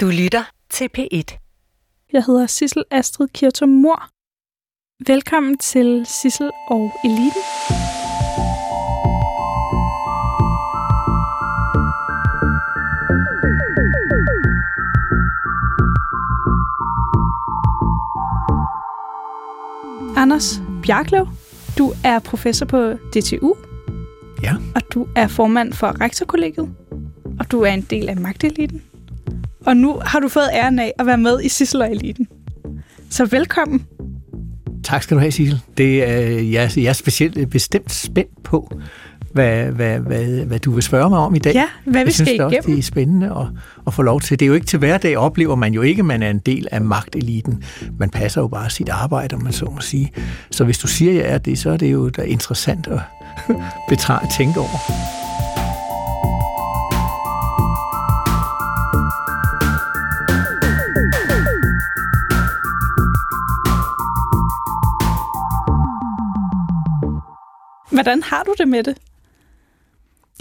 Du lytter til P1. Jeg hedder Sissel Astrid Kirtum Mor. Velkommen til Sissel og Eliten. Anders Bjarklev, du er professor på DTU, Ja. og du er formand for rektorkollegiet, og du er en del af magteliten. Og nu har du fået æren af at være med i Sissel og Eliten. Så velkommen. Tak skal du have, Sissel. Det er, jeg, jeg er specielt bestemt spændt på, hvad, hvad, hvad, hvad du vil spørge mig om i dag. Ja, hvad vi jeg synes skal det også, igennem. det er spændende at, at få lov til. Det er jo ikke til hverdag, oplever man jo ikke, at man er en del af magteliten. Man passer jo bare sit arbejde, om man så må sige. Så hvis du siger, at jeg er det, så er det jo da interessant at betrage tænke over. Hvordan har du det med det?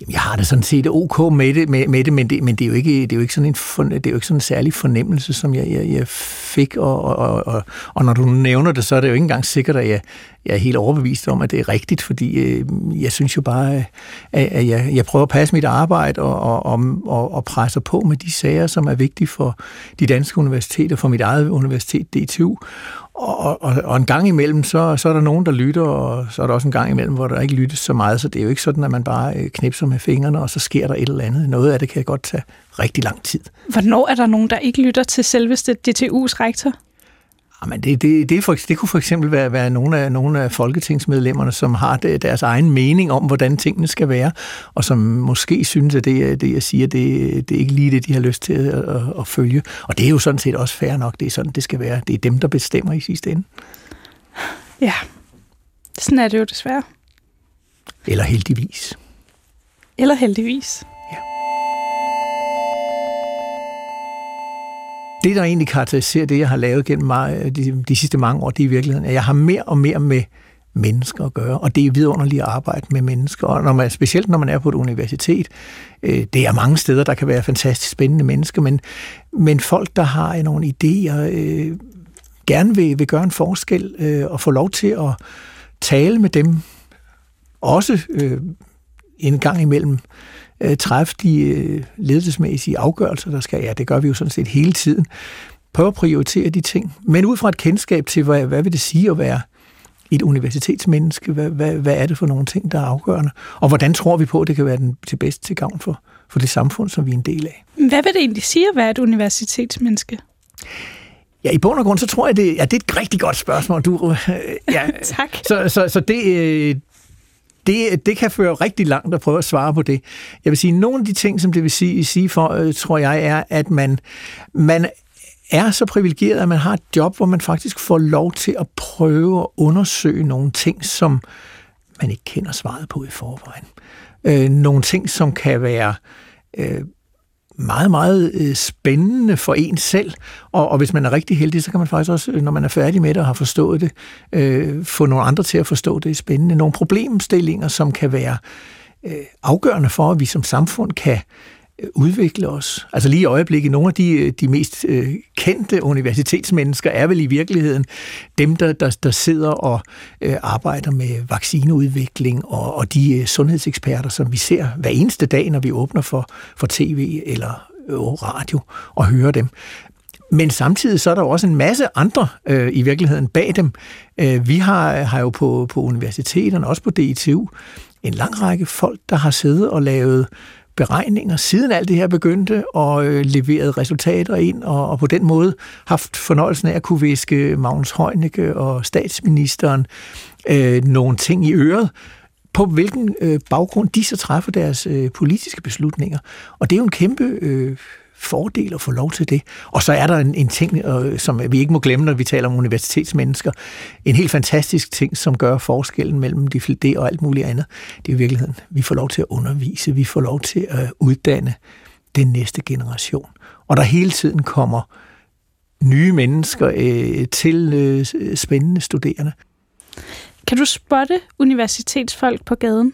Jamen, jeg har det sådan set ok med det, med, med det men, det, men det er jo ikke, det er jo ikke sådan en, for, det er jo ikke sådan en særlig fornemmelse, som jeg, jeg, jeg fik, og, og, og, og når du nævner det, så er det jo ikke engang sikkert, at jeg, jeg er helt overbevist om, at det er rigtigt, fordi øh, jeg synes jo bare, øh, at, at jeg, jeg prøver at passe mit arbejde og, og, og, og, og presser på med de sager, som er vigtige for de danske universiteter, for mit eget universitet, DTU, og, og, og en gang imellem, så, så er der nogen, der lytter, og så er der også en gang imellem, hvor der ikke lyttes så meget, så det er jo ikke sådan, at man bare øh, knipser med fingrene, og så sker der et eller andet. Noget af det kan godt tage rigtig lang tid. Hvornår er der nogen, der ikke lytter til selveste DTU's rektor? Jamen, det, det, det, er for, det kunne for eksempel være, være nogle, af, nogle af folketingsmedlemmerne, som har det, deres egen mening om, hvordan tingene skal være, og som måske synes, at det, det jeg siger, det, det er ikke lige det, de har lyst til at, at, at følge. Og det er jo sådan set også fair nok. Det er sådan, det skal være. Det er dem, der bestemmer i sidste ende. Ja, sådan er det jo desværre. Eller heldigvis. Eller heldigvis. Det, der egentlig karakteriserer det, jeg har lavet gennem mig, øh, de, de sidste mange år, det er i virkeligheden, at jeg har mere og mere med mennesker at gøre, og det er vidunderligt at arbejde med mennesker, og når man, specielt når man er på et universitet, øh, det er mange steder, der kan være fantastisk spændende mennesker, men, men folk, der har nogle idéer, øh, gerne vil, vil gøre en forskel, øh, og få lov til at tale med dem, også øh, en gang imellem, øh, træffe de øh, ledelsesmæssige afgørelser, der skal. Ja, det gør vi jo sådan set hele tiden. Prøve at prioritere de ting, men ud fra et kendskab til, hvad, hvad vil det sige at være et universitetsmenneske? Hvad, hvad, hvad er det for nogle ting, der er afgørende? Og hvordan tror vi på, at det kan være den, til bedst til gavn for, for det samfund, som vi er en del af? Hvad vil det egentlig sige at være et universitetsmenneske? Ja, i bund og grund, så tror jeg, det, ja, det er et rigtig godt spørgsmål. Du, øh, ja, Tak. Så, så, så det, øh, det, det kan føre rigtig langt at prøve at svare på det. Jeg vil sige, nogle af de ting, som det vil sige, sige for, øh, tror jeg, er, at man, man er så privilegeret, at man har et job, hvor man faktisk får lov til at prøve at undersøge nogle ting, som man ikke kender svaret på i forvejen. Øh, nogle ting, som kan være øh, meget, meget øh, spændende for en selv. Og, og hvis man er rigtig heldig, så kan man faktisk også, øh, når man er færdig med det og har forstået det, øh, få nogle andre til at forstå det spændende. Nogle problemstillinger, som kan være øh, afgørende for, at vi som samfund kan øh, udvikle os. Altså lige i øjeblikket, nogle af de, øh, de mest øh, kendte universitetsmennesker er vel i virkeligheden dem, der, der, der sidder og øh, arbejder med vaccineudvikling og, og de øh, sundhedseksperter, som vi ser hver eneste dag, når vi åbner for, for tv eller øh, radio og hører dem. Men samtidig så er der jo også en masse andre øh, i virkeligheden bag dem. Øh, vi har, har jo på, på universiteterne, også på DTU, en lang række folk, der har siddet og lavet beregninger, siden alt det her begyndte, og øh, leveret resultater ind, og, og på den måde haft fornøjelsen af at kunne viske Magnus Heunicke og statsministeren øh, nogle ting i øret, på hvilken øh, baggrund de så træffer deres øh, politiske beslutninger. Og det er jo en kæmpe øh, fordel at få lov til det. Og så er der en, en ting, øh, som vi ikke må glemme, når vi taler om universitetsmennesker. En helt fantastisk ting, som gør forskellen mellem de det og alt muligt andet. Det er i virkeligheden, vi får lov til at undervise, vi får lov til at uddanne den næste generation. Og der hele tiden kommer nye mennesker øh, til øh, spændende studerende. Kan du spotte universitetsfolk på gaden?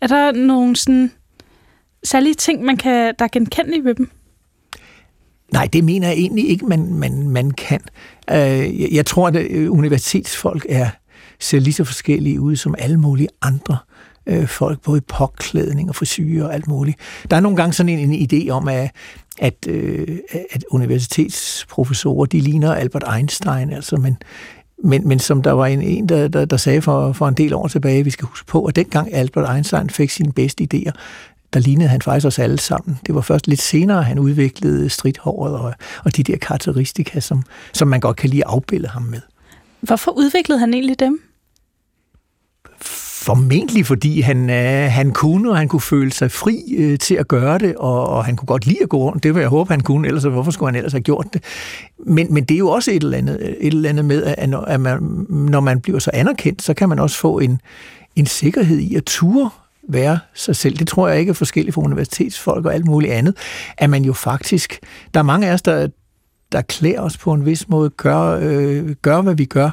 Er der nogle sådan særlige ting, man kan, der er genkendelige ved dem? Nej, det mener jeg egentlig ikke, man, man, man kan. Øh, jeg tror, at øh, universitetsfolk er, ser lige så forskellige ud som alle mulige andre øh, folk, både i påklædning og frisyrer og alt muligt. Der er nogle gange sådan en, en idé om, at, at, øh, at universitetsprofessorer, de ligner Albert Einstein, altså, men, men, men som der var en, en der, der, der sagde for, for en del år tilbage, vi skal huske på, at dengang Albert Einstein fik sine bedste idéer, der lignede han faktisk os alle sammen. Det var først lidt senere, han udviklede stridthåret og, og de der karakteristika, som, som man godt kan lide at afbilde ham med. Hvorfor udviklede han egentlig dem? Formentlig fordi han, øh, han kunne, og han kunne føle sig fri øh, til at gøre det, og, og han kunne godt lide at gå rundt. Det vil jeg håbe, han kunne, ellers hvorfor skulle han ellers have gjort det? Men, men det er jo også et eller andet, et eller andet med, at, at man, når man bliver så anerkendt, så kan man også få en, en sikkerhed i at ture være sig selv. Det tror jeg ikke er forskelligt for universitetsfolk og alt muligt andet. At man jo faktisk, der er mange af os, der, der klæder os på en vis måde, gør, øh, gør hvad vi gør,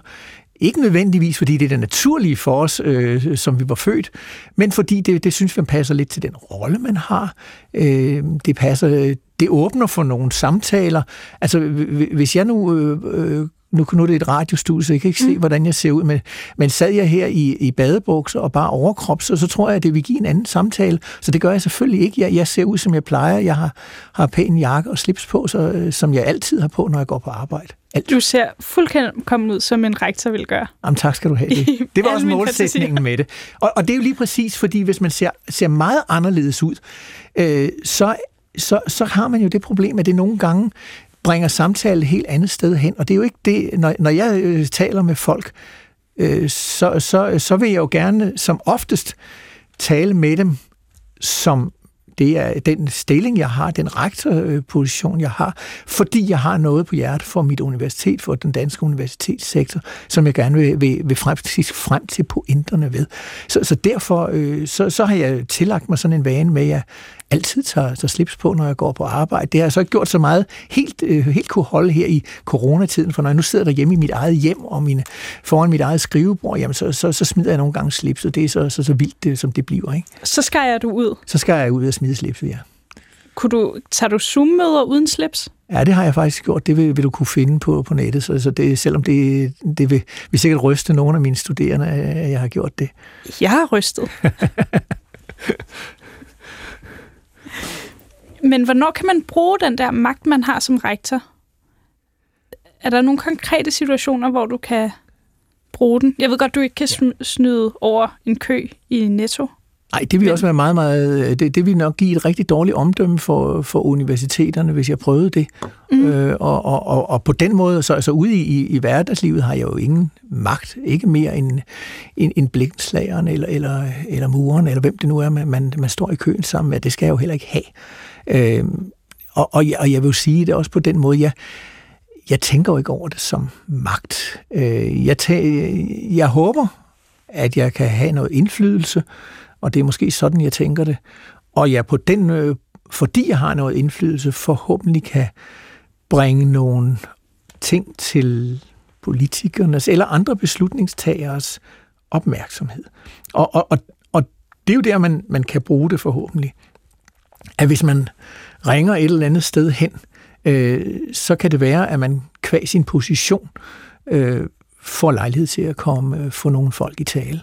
ikke nødvendigvis, fordi det er det naturlige for os, øh, som vi var født, men fordi det, det synes vi passer lidt til den rolle, man har. Øh, det passer, det åbner for nogle samtaler. Altså, hvis jeg nu øh, øh nu, nu er det et radiostudie, så jeg kan ikke se, mm. hvordan jeg ser ud, men, men sad jeg her i, i badebukser og bare overkrop, så, så tror jeg, at det vil give en anden samtale. Så det gør jeg selvfølgelig ikke. Jeg, jeg ser ud, som jeg plejer. Jeg har, har pæn jakke og slips på, så, som jeg altid har på, når jeg går på arbejde. Alt. Du ser fuldkommen ud, som en rektor vil gøre. Jamen tak skal du have. Det, det var også målsætningen med det. Og, og det er jo lige præcis, fordi hvis man ser, ser meget anderledes ud, øh, så, så, så har man jo det problem, at det nogle gange bringer samtalen et helt andet sted hen. Og det er jo ikke det, når, når jeg øh, taler med folk, øh, så, så, så vil jeg jo gerne som oftest tale med dem som det er den stilling, jeg har, den rektorposition, jeg har, fordi jeg har noget på hjertet for mit universitet, for den danske universitetssektor, som jeg gerne vil, vil, vil frem, frem til pointerne ved. Så, så derfor øh, så, så har jeg tillagt mig sådan en vane med, at altid tager, tager slips på, når jeg går på arbejde. Det har jeg så ikke gjort så meget helt, øh, helt kunne holde her i coronatiden, for når jeg nu sidder derhjemme i mit eget hjem og mine, foran mit eget skrivebord, jamen så, så, så smider jeg nogle gange slips, og det er så, så, så vildt, det, som det bliver. Ikke? Så skal jeg du ud? Så skal jeg ud og smide slipset, ja. Kunne du, tager du Zoom-møder uden slips? Ja, det har jeg faktisk gjort. Det vil, vil du kunne finde på, på nettet. Så, så det, selvom det, det vil, vil sikkert ryste nogle af mine studerende, at jeg har gjort det. Jeg har rystet. Men hvornår kan man bruge den der magt, man har som rektor? Er der nogle konkrete situationer, hvor du kan bruge den? Jeg ved godt, du ikke kan snyde over en kø i Netto. Nej, det vil også være meget, meget... Det, det vil nok give et rigtig dårligt omdømme for, for universiteterne, hvis jeg prøvede det. Mm. Øh, og, og, og, og på den måde, så altså ude i, i hverdagslivet, har jeg jo ingen magt. Ikke mere end, end, end blikslageren eller, eller, eller muren, eller hvem det nu er, man, man, man står i køen sammen med. Det skal jeg jo heller ikke have. Øh, og, og, jeg, og jeg vil sige det også på den måde, jeg, jeg tænker jo ikke over det som magt. Øh, jeg, tæ- jeg håber, at jeg kan have noget indflydelse, og det er måske sådan, jeg tænker det. Og jeg på den, øh, fordi jeg har noget indflydelse, forhåbentlig kan bringe nogle ting til politikernes eller andre beslutningstageres opmærksomhed. Og, og, og, og det er jo der, man, man kan bruge det forhåbentlig at hvis man ringer et eller andet sted hen, øh, så kan det være, at man kvæg sin position øh, får lejlighed til at komme øh, få nogle folk i tale.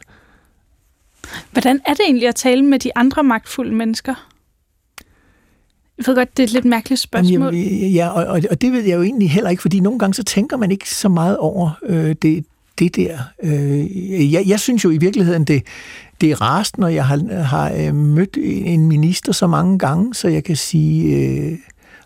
Hvordan er det egentlig at tale med de andre magtfulde mennesker? Jeg ved godt, det er et lidt mærkeligt spørgsmål. Jamen, ja, og, og det ved jeg jo egentlig heller ikke, fordi nogle gange så tænker man ikke så meget over øh, det, det der. Øh, jeg, jeg synes jo i virkeligheden, det, det er rast, når jeg har, har øh, mødt en minister så mange gange, så jeg kan sige, øh,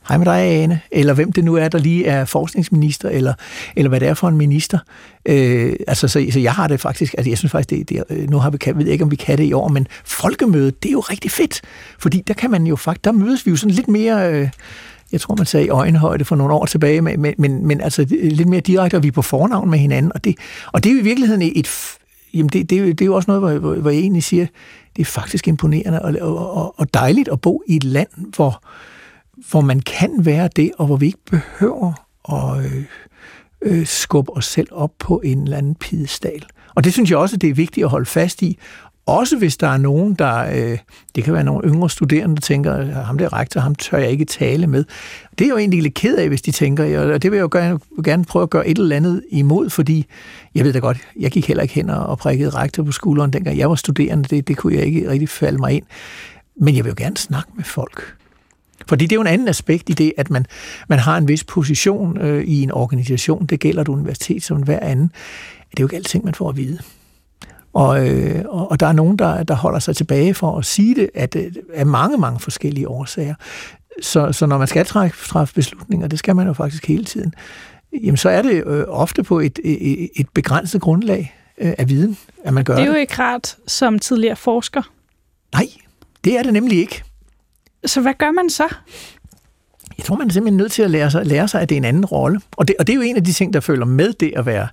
hej med dig, Ane, eller hvem det nu er, der lige er forskningsminister, eller, eller hvad det er for en minister. Øh, altså, så, så jeg har det faktisk, altså jeg synes faktisk, det, det øh, nu har vi, kan, ved ikke, om vi kan det i år, men folkemødet, det er jo rigtig fedt, fordi der kan man jo faktisk, der mødes vi jo sådan lidt mere... Øh, jeg tror, man sagde i øjenhøjde for nogle år tilbage, men, men, men altså lidt mere direkte, og vi er på fornavn med hinanden, og det, og det er jo i virkeligheden et, jamen det, det, det er jo også noget, hvor, hvor, hvor jeg egentlig siger, det er faktisk imponerende og, og, og dejligt at bo i et land, hvor, hvor man kan være det, og hvor vi ikke behøver at øh, øh, skubbe os selv op på en eller anden pidestal. Og det synes jeg også, det er vigtigt at holde fast i, også hvis der er nogen, der, øh, det kan være nogle yngre studerende, der tænker, ham der rektor, ham tør jeg ikke tale med. Det er jo egentlig lidt ked af, hvis de tænker, og det vil jeg jo gerne, gerne prøve at gøre et eller andet imod, fordi jeg ved da godt, jeg gik heller ikke hen og prikkede rektor på skulderen, dengang jeg var studerende, det, det kunne jeg ikke rigtig falde mig ind. Men jeg vil jo gerne snakke med folk. Fordi det er jo en anden aspekt i det, at man, man har en vis position øh, i en organisation. Det gælder et universitet som hver anden. Det er jo ikke alting, man får at vide. Og, øh, og der er nogen, der, der holder sig tilbage for at sige det, at øh, af mange, mange forskellige årsager. Så, så når man skal træffe, træffe beslutninger, det skal man jo faktisk hele tiden, jamen så er det øh, ofte på et, et, et begrænset grundlag øh, af viden, at man gør det. Det er jo ikke rart som tidligere forsker. Nej, det er det nemlig ikke. Så hvad gør man så? Jeg tror, man er simpelthen nødt til at lære sig, lære sig at det er en anden rolle. Og det, og det er jo en af de ting, der følger med det at være,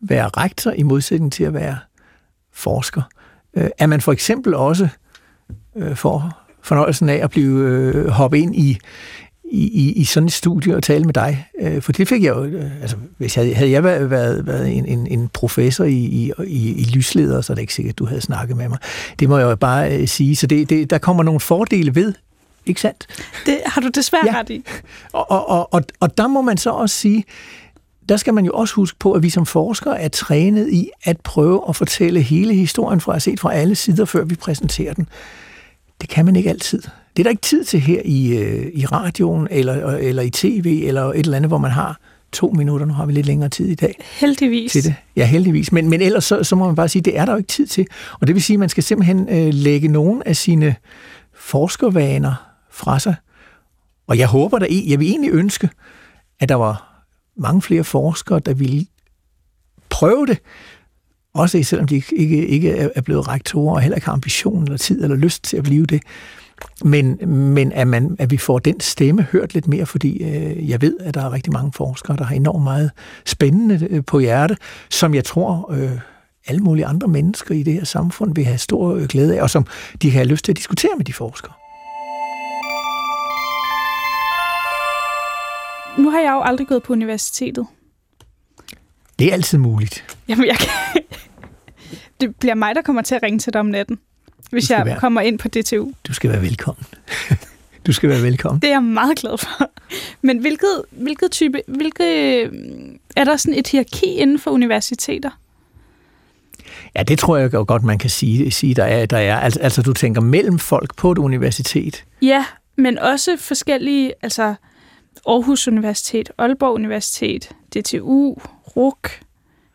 være rektor i modsætning til at være forsker. Øh, er man for eksempel også øh, for fornøjelsen af at blive øh, hoppe ind i, i, i sådan et studie og tale med dig. Øh, for det fik jeg jo, øh, altså hvis jeg, havde jeg været, været, været en, en, en professor i, i, i, i lysleder, så er det ikke sikkert, at du havde snakket med mig. Det må jeg jo bare øh, sige. Så det, det, der kommer nogle fordele ved, ikke sandt? Det har du desværre ja. ret i. Og, og, og, og, og der må man så også sige, der skal man jo også huske på, at vi som forskere er trænet i at prøve at fortælle hele historien fra at set fra alle sider, før vi præsenterer den. Det kan man ikke altid. Det er der ikke tid til her i, øh, i radioen, eller, eller i tv, eller et eller andet, hvor man har to minutter. Nu har vi lidt længere tid i dag. Heldigvis. Til det. Ja, heldigvis. Men, men ellers så, så må man bare sige, det er der jo ikke tid til. Og det vil sige, at man skal simpelthen øh, lægge nogle af sine forskervaner fra sig. Og jeg håber da, jeg vil egentlig ønske, at der var mange flere forskere, der ville prøve det, også selvom de ikke, ikke er blevet rektorer og heller ikke har ambition eller tid eller lyst til at blive det. Men, men at, man, at vi får den stemme hørt lidt mere, fordi øh, jeg ved, at der er rigtig mange forskere, der har enormt meget spændende øh, på hjerte, som jeg tror øh, alle mulige andre mennesker i det her samfund vil have stor øh, glæde af, og som de har lyst til at diskutere med de forskere. Nu har jeg jo aldrig gået på universitetet. Det er altid muligt. Jamen, jeg kan... Det bliver mig, der kommer til at ringe til dig om natten hvis jeg være, kommer ind på DTU. Du skal være velkommen. du skal være velkommen. Det er jeg meget glad for. Men hvilket, hvilket type, hvilke, er der sådan et hierarki inden for universiteter? Ja, det tror jeg godt, man kan sige, sige der er. Der er. Altså, altså, du tænker mellem folk på et universitet? Ja, men også forskellige, altså Aarhus Universitet, Aalborg Universitet, DTU, RUK,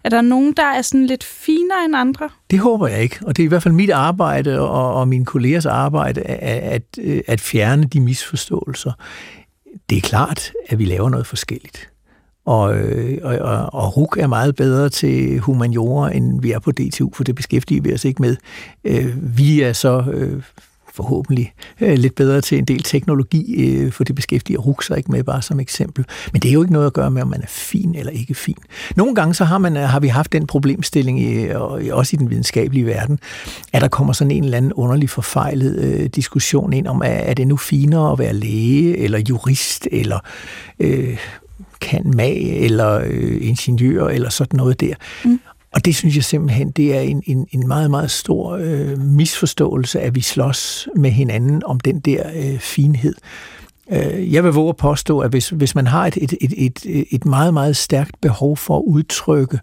er der nogen, der er sådan lidt finere end andre? Det håber jeg ikke, og det er i hvert fald mit arbejde og, og mine kollegers arbejde at, at, at fjerne de misforståelser. Det er klart, at vi laver noget forskelligt. Og, øh, og, og, og RUK er meget bedre til humaniora, end vi er på DTU, for det beskæftiger vi os ikke med. Øh, vi er så øh, forhåbentlig øh, lidt bedre til en del teknologi, øh, for det beskæftiger RUK sig ikke med, bare som eksempel. Men det er jo ikke noget at gøre med, om man er fin eller ikke fin. Nogle gange så har, man, øh, har vi haft den problemstilling, i, og øh, også i den videnskabelige verden, at der kommer sådan en eller anden underlig forfejlet øh, diskussion ind om, er, er det nu finere at være læge, eller jurist, eller øh, kan mag, eller øh, ingeniør, eller sådan noget der. Mm. Og det synes jeg simpelthen, det er en, en, en meget, meget stor øh, misforståelse, at vi slås med hinanden om den der øh, finhed. Øh, jeg vil våge at påstå, at hvis, hvis man har et, et, et, et, et meget, meget stærkt behov for at udtrykke,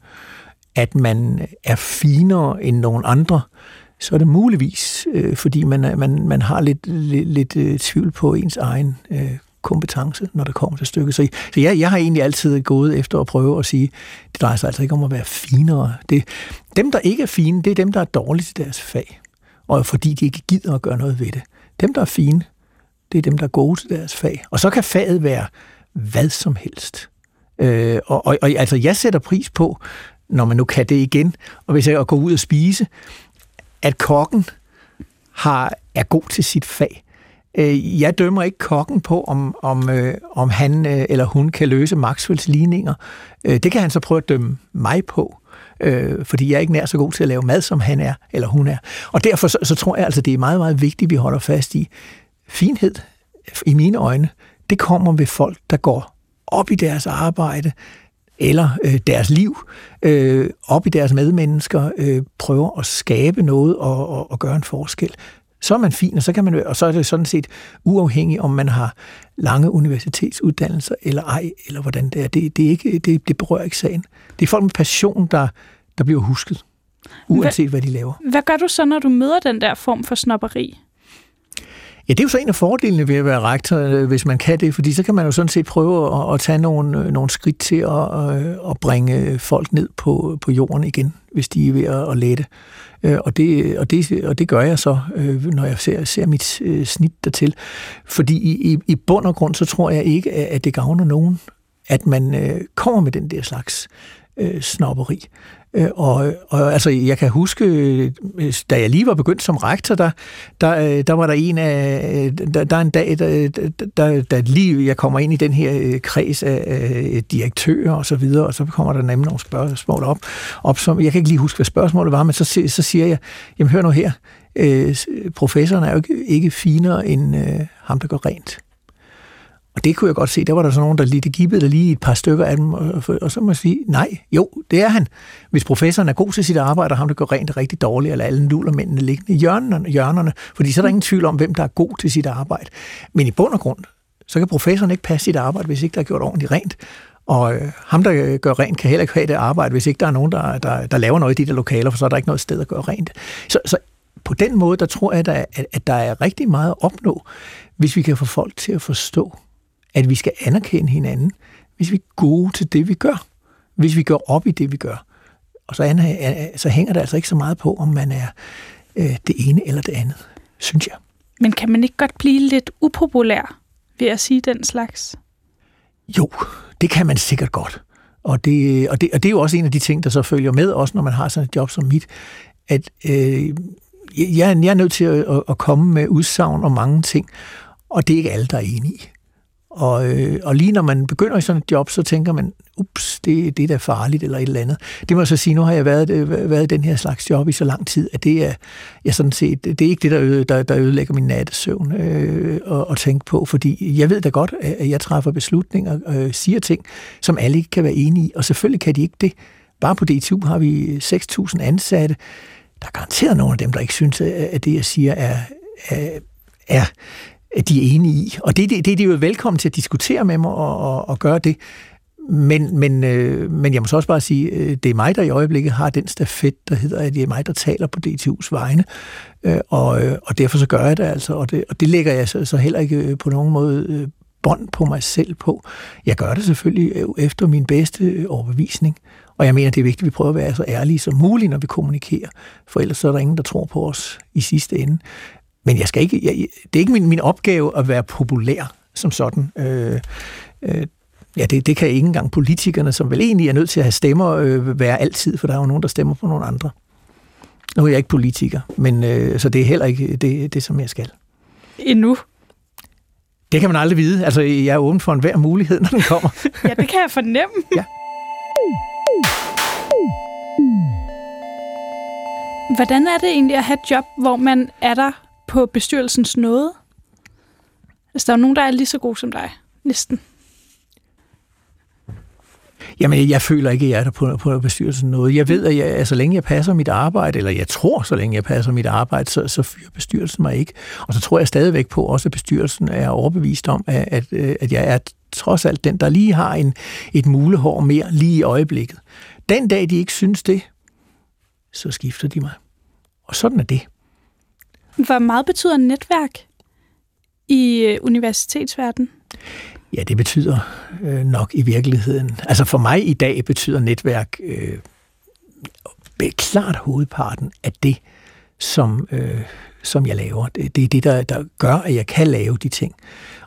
at man er finere end nogen andre, så er det muligvis, øh, fordi man, man, man har lidt, lidt, lidt øh, tvivl på ens egen øh, kompetence, når det kommer til stykket. Så, så jeg, jeg har egentlig altid gået efter at prøve at sige, det drejer sig altså ikke om at være finere. Det, dem, der ikke er fine, det er dem, der er dårlige til deres fag. Og fordi de ikke gider at gøre noget ved det. Dem, der er fine, det er dem, der er gode til deres fag. Og så kan faget være hvad som helst. Øh, og, og, og altså, jeg sætter pris på, når man nu kan det igen, og hvis jeg går ud og spise, at kokken har, er god til sit fag. Øh, jeg dømmer ikke kokken på, om, om, øh, om han øh, eller hun kan løse Maxwells ligninger. Øh, det kan han så prøve at dømme mig på, øh, fordi jeg er ikke nær så god til at lave mad, som han er eller hun er. Og derfor så, så tror jeg altså, det er meget, meget vigtigt, at vi holder fast i finhed, i mine øjne. Det kommer ved folk, der går op i deres arbejde, eller øh, deres liv øh, op i deres medmennesker, øh, prøver at skabe noget og, og, og gøre en forskel, så er man fin, og så, kan man, og så er det sådan set uafhængigt, om man har lange universitetsuddannelser eller ej, eller hvordan det er. Det, det, er ikke, det, det berører ikke sagen. Det er folk med passion, der, der bliver husket, uanset hvad, hvad de laver. Hvad gør du så, når du møder den der form for snopperi? Ja, det er jo så en af fordelene ved at være rektor, øh, hvis man kan det, fordi så kan man jo sådan set prøve at, at tage nogle, øh, nogle skridt til at, øh, at bringe folk ned på, på jorden igen, hvis de er ved at, at lette. Og det, og, det, og det gør jeg så, når jeg ser, ser mit snit dertil. Fordi i, i, i bund og grund, så tror jeg ikke, at det gavner nogen, at man kommer med den der slags snopperi. Øh, og, og altså, jeg kan huske, da jeg lige var begyndt som rektor, der, der, øh, der var der en af, øh, der, der en dag, der, der, der lige jeg kommer ind i den her øh, kreds af direktører og så videre, og så kommer der nemlig nogle spørgsmål op, op som, jeg kan ikke lige huske, hvad spørgsmålet var, men så, så siger jeg, jamen hør nu her, professoren er jo ikke, ikke finere end ham, der går rent. Det kunne jeg godt se, der var der sådan nogen, der lige, det gibbede lige et par stykker af dem, og, og så må jeg sige, nej, jo, det er han. Hvis professoren er god til sit arbejde, og ham, der går rent rigtig dårligt, eller alle nullermændene liggende i hjørnerne, hjørnerne, fordi så er der ingen tvivl om, hvem der er god til sit arbejde. Men i bund og grund, så kan professoren ikke passe sit arbejde, hvis ikke der er gjort ordentligt rent. Og øh, ham, der øh, gør rent, kan heller ikke have det arbejde, hvis ikke der er nogen, der, der, der laver noget i de der lokaler, for så er der ikke noget sted at gøre rent. Så, så på den måde, der tror jeg, at, at der er rigtig meget at opnå, hvis vi kan få folk til at forstå, at vi skal anerkende hinanden, hvis vi er gode til det, vi gør. Hvis vi går op i det, vi gør. Og så, så hænger det altså ikke så meget på, om man er øh, det ene eller det andet, synes jeg. Men kan man ikke godt blive lidt upopulær ved at sige den slags? Jo, det kan man sikkert godt. Og det, og, det, og det er jo også en af de ting, der så følger med, også når man har sådan et job som mit, at øh, jeg, jeg er nødt til at, at komme med udsagn om mange ting, og det er ikke alle, der er enige. Og, øh, og lige når man begynder i sådan et job, så tænker man, ups, det, det er da farligt eller et eller andet. Det må jeg så sige, nu har jeg været, øh, været i den her slags job i så lang tid, at det er, jeg sådan set, det er ikke det, der, øde, der, der ødelægger min nattesøvn øh, at, at tænke på, fordi jeg ved da godt, at jeg træffer beslutninger og øh, siger ting, som alle ikke kan være enige i, og selvfølgelig kan de ikke det. Bare på DTU har vi 6.000 ansatte. Der er garanteret nogle af dem, der ikke synes, at det, jeg siger, er, er, er de er enige i. Og det, det, det er de jo velkommen til at diskutere med mig og, og, og gøre det. Men, men, øh, men jeg må så også bare sige, øh, det er mig, der i øjeblikket har den stafet, der hedder, at det er mig, der taler på DTU's vegne. Øh, og, øh, og derfor så gør jeg det altså, og det, og det lægger jeg så, så heller ikke øh, på nogen måde øh, bånd på mig selv på. Jeg gør det selvfølgelig øh, efter min bedste øh, overbevisning. Og jeg mener, det er vigtigt, at vi prøver at være så ærlige som muligt, når vi kommunikerer. For ellers så er der ingen, der tror på os i sidste ende. Men jeg skal ikke, jeg, det er ikke min, min opgave at være populær som sådan. Øh, øh, ja, det, det kan ikke engang politikerne, som vel egentlig er nødt til at have stemmer, øh, være altid, for der er jo nogen, der stemmer på nogle andre. Nu er jeg ikke politiker, men øh, så det er heller ikke det, det, som jeg skal. Endnu? Det kan man aldrig vide. Altså, jeg er åben for enhver mulighed, når den kommer. ja, det kan jeg fornemme. ja. Hvordan er det egentlig at have et job, hvor man er der på bestyrelsens nåde? Altså, der er nogen, der er lige så gode som dig. Næsten. Jamen, jeg føler ikke, at jeg er der på, på bestyrelsen noget. Jeg ved, at jeg, altså, så længe jeg passer mit arbejde, eller jeg tror, så længe jeg passer mit arbejde, så, så fyrer bestyrelsen mig ikke. Og så tror jeg stadigvæk på, også at bestyrelsen er overbevist om, at, at, øh, at jeg er trods alt den, der lige har en, et mulehår mere lige i øjeblikket. Den dag, de ikke synes det, så skifter de mig. Og sådan er det. Hvor meget betyder netværk i øh, universitetsverdenen? Ja, det betyder øh, nok i virkeligheden. Altså for mig i dag betyder netværk øh, klart hovedparten af det, som, øh, som jeg laver. Det, det er det, der, der gør, at jeg kan lave de ting.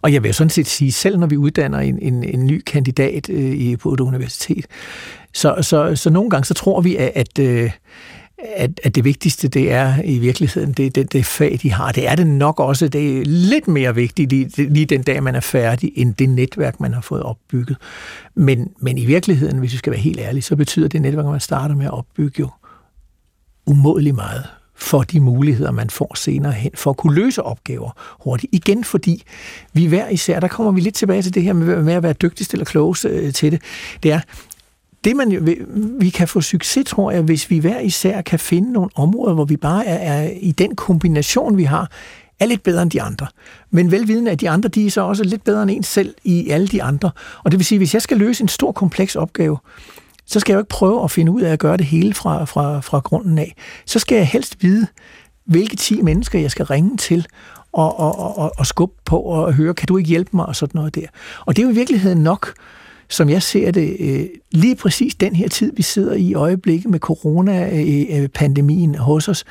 Og jeg vil sådan set sige, selv når vi uddanner en, en, en ny kandidat øh, på et universitet, så, så, så nogle gange så tror vi, at, at øh, at, at det vigtigste, det er i virkeligheden det, det, det fag, de har. Det er det nok også. Det er lidt mere vigtigt lige, lige den dag, man er færdig, end det netværk, man har fået opbygget. Men, men i virkeligheden, hvis vi skal være helt ærlige, så betyder det netværk, man starter med at opbygge jo umådelig meget for de muligheder, man får senere hen, for at kunne løse opgaver hurtigt. Igen fordi vi hver især, der kommer vi lidt tilbage til det her med, med at være dygtigst eller klogest øh, til det, det er, det man, vi kan få succes, tror jeg, hvis vi hver især kan finde nogle områder, hvor vi bare er, er i den kombination, vi har, er lidt bedre end de andre. Men velvidende, at de andre, de er så også lidt bedre end en selv i alle de andre. Og det vil sige, hvis jeg skal løse en stor, kompleks opgave, så skal jeg jo ikke prøve at finde ud af at gøre det hele fra, fra, fra grunden af. Så skal jeg helst vide, hvilke 10 mennesker jeg skal ringe til, og, og, og, og skubbe på og høre, kan du ikke hjælpe mig, og sådan noget der. Og det er jo i virkeligheden nok, som jeg ser det, øh, lige præcis den her tid, vi sidder i øjeblikket med coronapandemien øh, øh, hos os,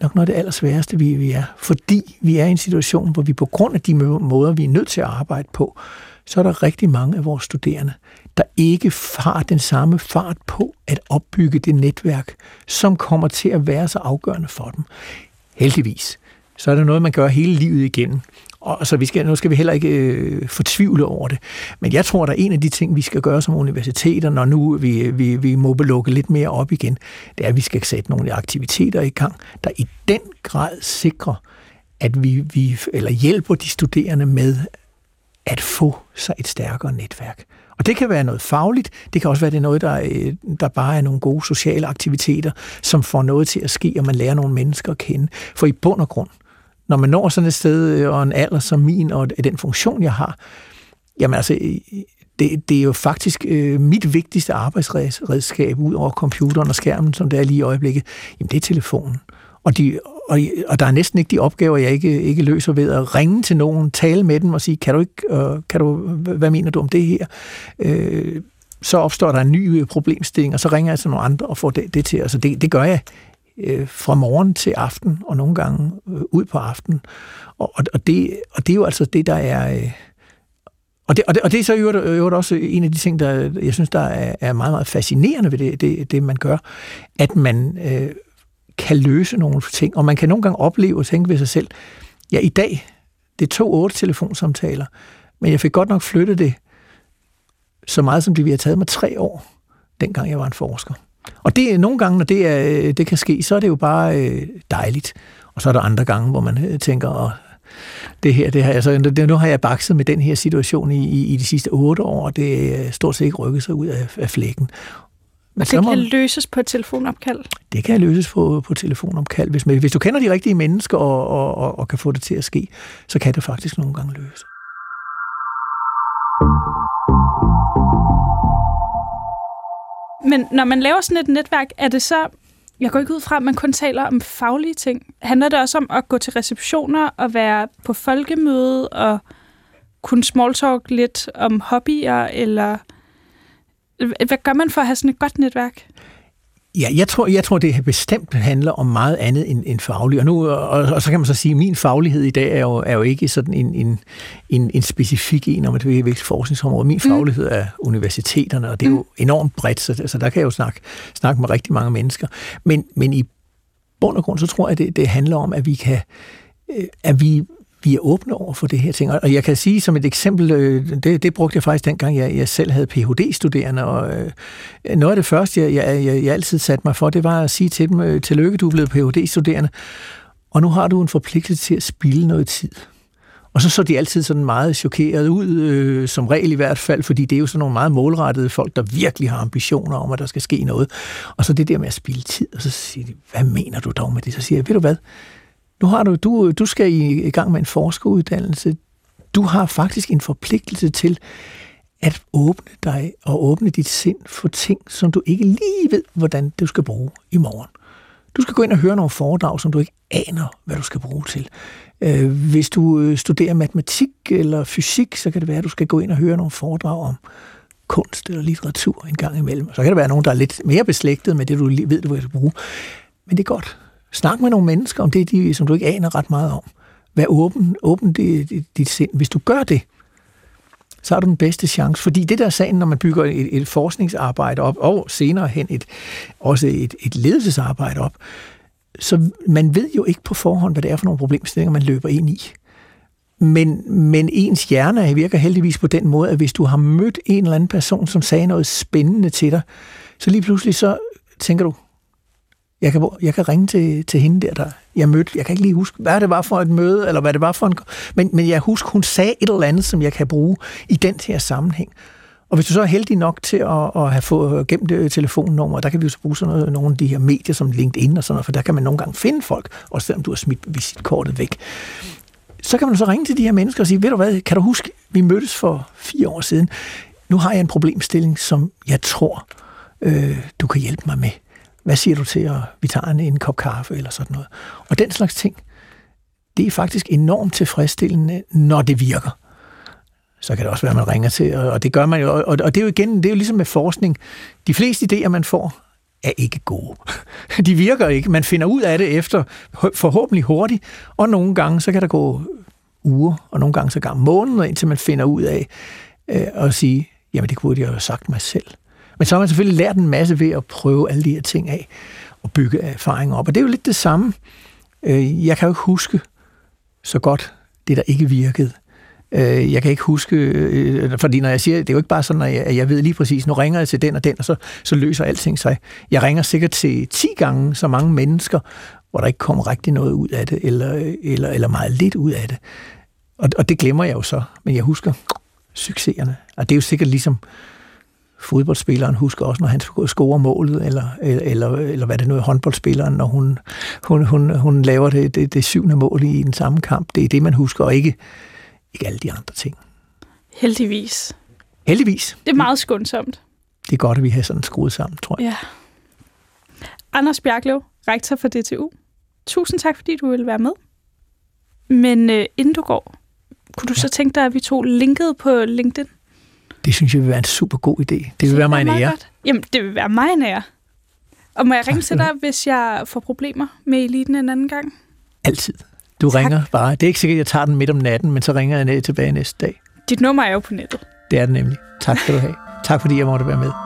nok noget af det allersværeste, vi, vi er. Fordi vi er i en situation, hvor vi på grund af de måder, vi er nødt til at arbejde på, så er der rigtig mange af vores studerende, der ikke har den samme fart på at opbygge det netværk, som kommer til at være så afgørende for dem. Heldigvis. Så er det noget, man gør hele livet igennem. Og så vi skal, nu skal vi heller ikke øh, fortvivle over det. Men jeg tror, at der er en af de ting, vi skal gøre som universiteter, når nu vi, vi, vi må lukke lidt mere op igen, det er, at vi skal sætte nogle aktiviteter i gang, der i den grad sikrer, at vi, vi eller hjælper de studerende med at få sig et stærkere netværk. Og det kan være noget fagligt, det kan også være det noget, der, øh, der bare er nogle gode sociale aktiviteter, som får noget til at ske, og man lærer nogle mennesker at kende. For i bund og grund, når man når sådan et sted øh, og en alder som min, og den funktion, jeg har, jamen altså, øh, det, det er jo faktisk øh, mit vigtigste arbejdsredskab ud over computeren og skærmen, som det er lige i øjeblikket, jamen det er telefonen. Og, de, og, og der er næsten ikke de opgaver, jeg ikke, ikke løser ved at ringe til nogen, tale med dem og sige, kan du ikke, øh, kan du, hvad mener du om det her? Øh, så opstår der en ny øh, problemstilling, og så ringer jeg til nogle andre og får det, det til. Altså det, det gør jeg øh, fra morgen til aften, og nogle gange øh, ud på aften. Og, og, det, og det er jo altså det, der er... Øh, og det, og, det, og det er så jo øvrigt også en af de ting, der jeg synes, der er, er meget, meget fascinerende ved det, det, det man gør, at man øh, kan løse nogle ting, og man kan nogle gange opleve og tænke ved sig selv, ja, i dag, det tog otte telefonsamtaler, men jeg fik godt nok flyttet det så meget, som det vi har taget mig tre år, dengang jeg var en forsker. Og det nogle gange, når det, er, det kan ske, så er det jo bare øh, dejligt. Og så er der andre gange, hvor man øh, tænker, og det her, det her, altså, det, nu har jeg bakset med den her situation i, i, i de sidste otte år, og det er stort set ikke rykket sig ud af, af flækken. Men og det kan løses på et telefonopkald? Det kan løses på, på telefonopkald. Hvis, hvis du kender de rigtige mennesker og, og, og, og kan få det til at ske, så kan det faktisk nogle gange løses. Men når man laver sådan et netværk, er det så... Jeg går ikke ud fra, at man kun taler om faglige ting. Handler det også om at gå til receptioner og være på folkemøde og kunne smalltalk lidt om hobbyer, eller hvad gør man for at have sådan et godt netværk? Ja, jeg tror, jeg tror, det bestemt handler om meget andet end, end fagligt. Og, nu, og, og så kan man så sige, at min faglighed i dag er jo, er jo ikke sådan en, en, en, en specifik en om et vigtigt forskningsområde. Min mm. faglighed er universiteterne, og det er jo mm. enormt bredt, så, så der kan jeg jo snakke, snakke med rigtig mange mennesker. Men, men i bund og grund, så tror jeg, det, det handler om, at vi kan øh, at vi vi er åbne over for det her ting. Og jeg kan sige som et eksempel, øh, det, det brugte jeg faktisk dengang, jeg, jeg selv havde Ph.D.-studerende, og øh, noget af det første, jeg, jeg, jeg, jeg altid satte mig for, det var at sige til dem, øh, tillykke, du er blevet Ph.D.-studerende, og nu har du en forpligtelse til at spille noget tid. Og så så de altid sådan meget chokeret ud, øh, som regel i hvert fald, fordi det er jo sådan nogle meget målrettede folk, der virkelig har ambitioner om, at der skal ske noget. Og så det der med at spille tid, og så siger de, hvad mener du dog med det? Så siger jeg, ved du hvad, nu har du, du, du skal i, i gang med en forskeruddannelse. Du har faktisk en forpligtelse til at åbne dig og åbne dit sind for ting, som du ikke lige ved, hvordan du skal bruge i morgen. Du skal gå ind og høre nogle foredrag, som du ikke aner, hvad du skal bruge til. Øh, hvis du øh, studerer matematik eller fysik, så kan det være, at du skal gå ind og høre nogle foredrag om kunst eller litteratur en gang imellem. Så kan der være nogen, der er lidt mere beslægtet med det, du ved, du vil bruge. Men det er godt. Snak med nogle mennesker om det, de, som du ikke aner ret meget om. Vær åben, åben dit, dit, sind. Hvis du gør det, så har du den bedste chance. Fordi det der er sagen, når man bygger et, et forskningsarbejde op, og senere hen et, også et, et ledelsesarbejde op, så man ved jo ikke på forhånd, hvad det er for nogle problemstillinger, man løber ind i. Men, men ens hjerne virker heldigvis på den måde, at hvis du har mødt en eller anden person, som sagde noget spændende til dig, så lige pludselig så tænker du, jeg kan, jeg kan ringe til, til hende der, der jeg mødte. Jeg kan ikke lige huske, hvad det var for et møde, eller hvad det var for en... Men, men jeg husker, hun sagde et eller andet, som jeg kan bruge i den her sammenhæng. Og hvis du så er heldig nok til at, at have fået øh, gemt det telefonnummer, der kan vi jo så bruge sådan noget, nogle af de her medier som LinkedIn og sådan noget, for der kan man nogle gange finde folk, også selvom du har smidt visitkortet væk. Så kan man så ringe til de her mennesker og sige, ved du hvad, kan du huske, vi mødtes for fire år siden. Nu har jeg en problemstilling, som jeg tror, øh, du kan hjælpe mig med. Hvad siger du til, at vi tager en, en kop kaffe eller sådan noget? Og den slags ting, det er faktisk enormt tilfredsstillende, når det virker. Så kan det også være, at man ringer til, og det gør man jo. Og det er jo igen, det er jo ligesom med forskning. De fleste idéer, man får, er ikke gode. De virker ikke. Man finder ud af det efter forhåbentlig hurtigt, og nogle gange så kan der gå uger, og nogle gange så gang måneder, indtil man finder ud af øh, at sige, jamen det kunne jeg jo have sagt mig selv. Men så har man selvfølgelig lært en masse ved at prøve alle de her ting af, og bygge erfaringer op. Og det er jo lidt det samme. Øh, jeg kan jo ikke huske så godt det, der ikke virkede. Øh, jeg kan ikke huske, øh, fordi når jeg siger, det er jo ikke bare sådan, at jeg, at jeg ved lige præcis, nu ringer jeg til den og den, og så, så løser alting sig. Jeg ringer sikkert til 10 gange så mange mennesker, hvor der ikke kommer rigtig noget ud af det, eller, eller, eller meget lidt ud af det. Og, og det glemmer jeg jo så, men jeg husker succeserne. Og det er jo sikkert ligesom fodboldspilleren husker også, når han scorer målet, eller, eller, eller hvad det nu er, håndboldspilleren, når hun, hun, hun, hun laver det, det, det syvende mål i den samme kamp. Det er det, man husker, og ikke, ikke alle de andre ting. Heldigvis. Heldigvis. Det er meget skånsomt. Det er godt, at vi har sådan skruet sammen, tror jeg. Ja. Anders Bjerglev, rektor for DTU. Tusind tak, fordi du ville være med. Men øh, inden du går, kunne du ja. så tænke dig, at vi tog linket på LinkedIn? Det synes jeg vil være en super god idé. Det vil det være mig en ære. Godt. Jamen, det vil være mig en ære. Og må jeg ringe til dig, hvis jeg får problemer med eliten en anden gang? Altid. Du tak. ringer bare. Det er ikke sikkert, at jeg tager den midt om natten, men så ringer jeg ned tilbage næste dag. Dit nummer er jo på nettet. Det er det nemlig. Tak skal du have. Tak fordi jeg måtte være med.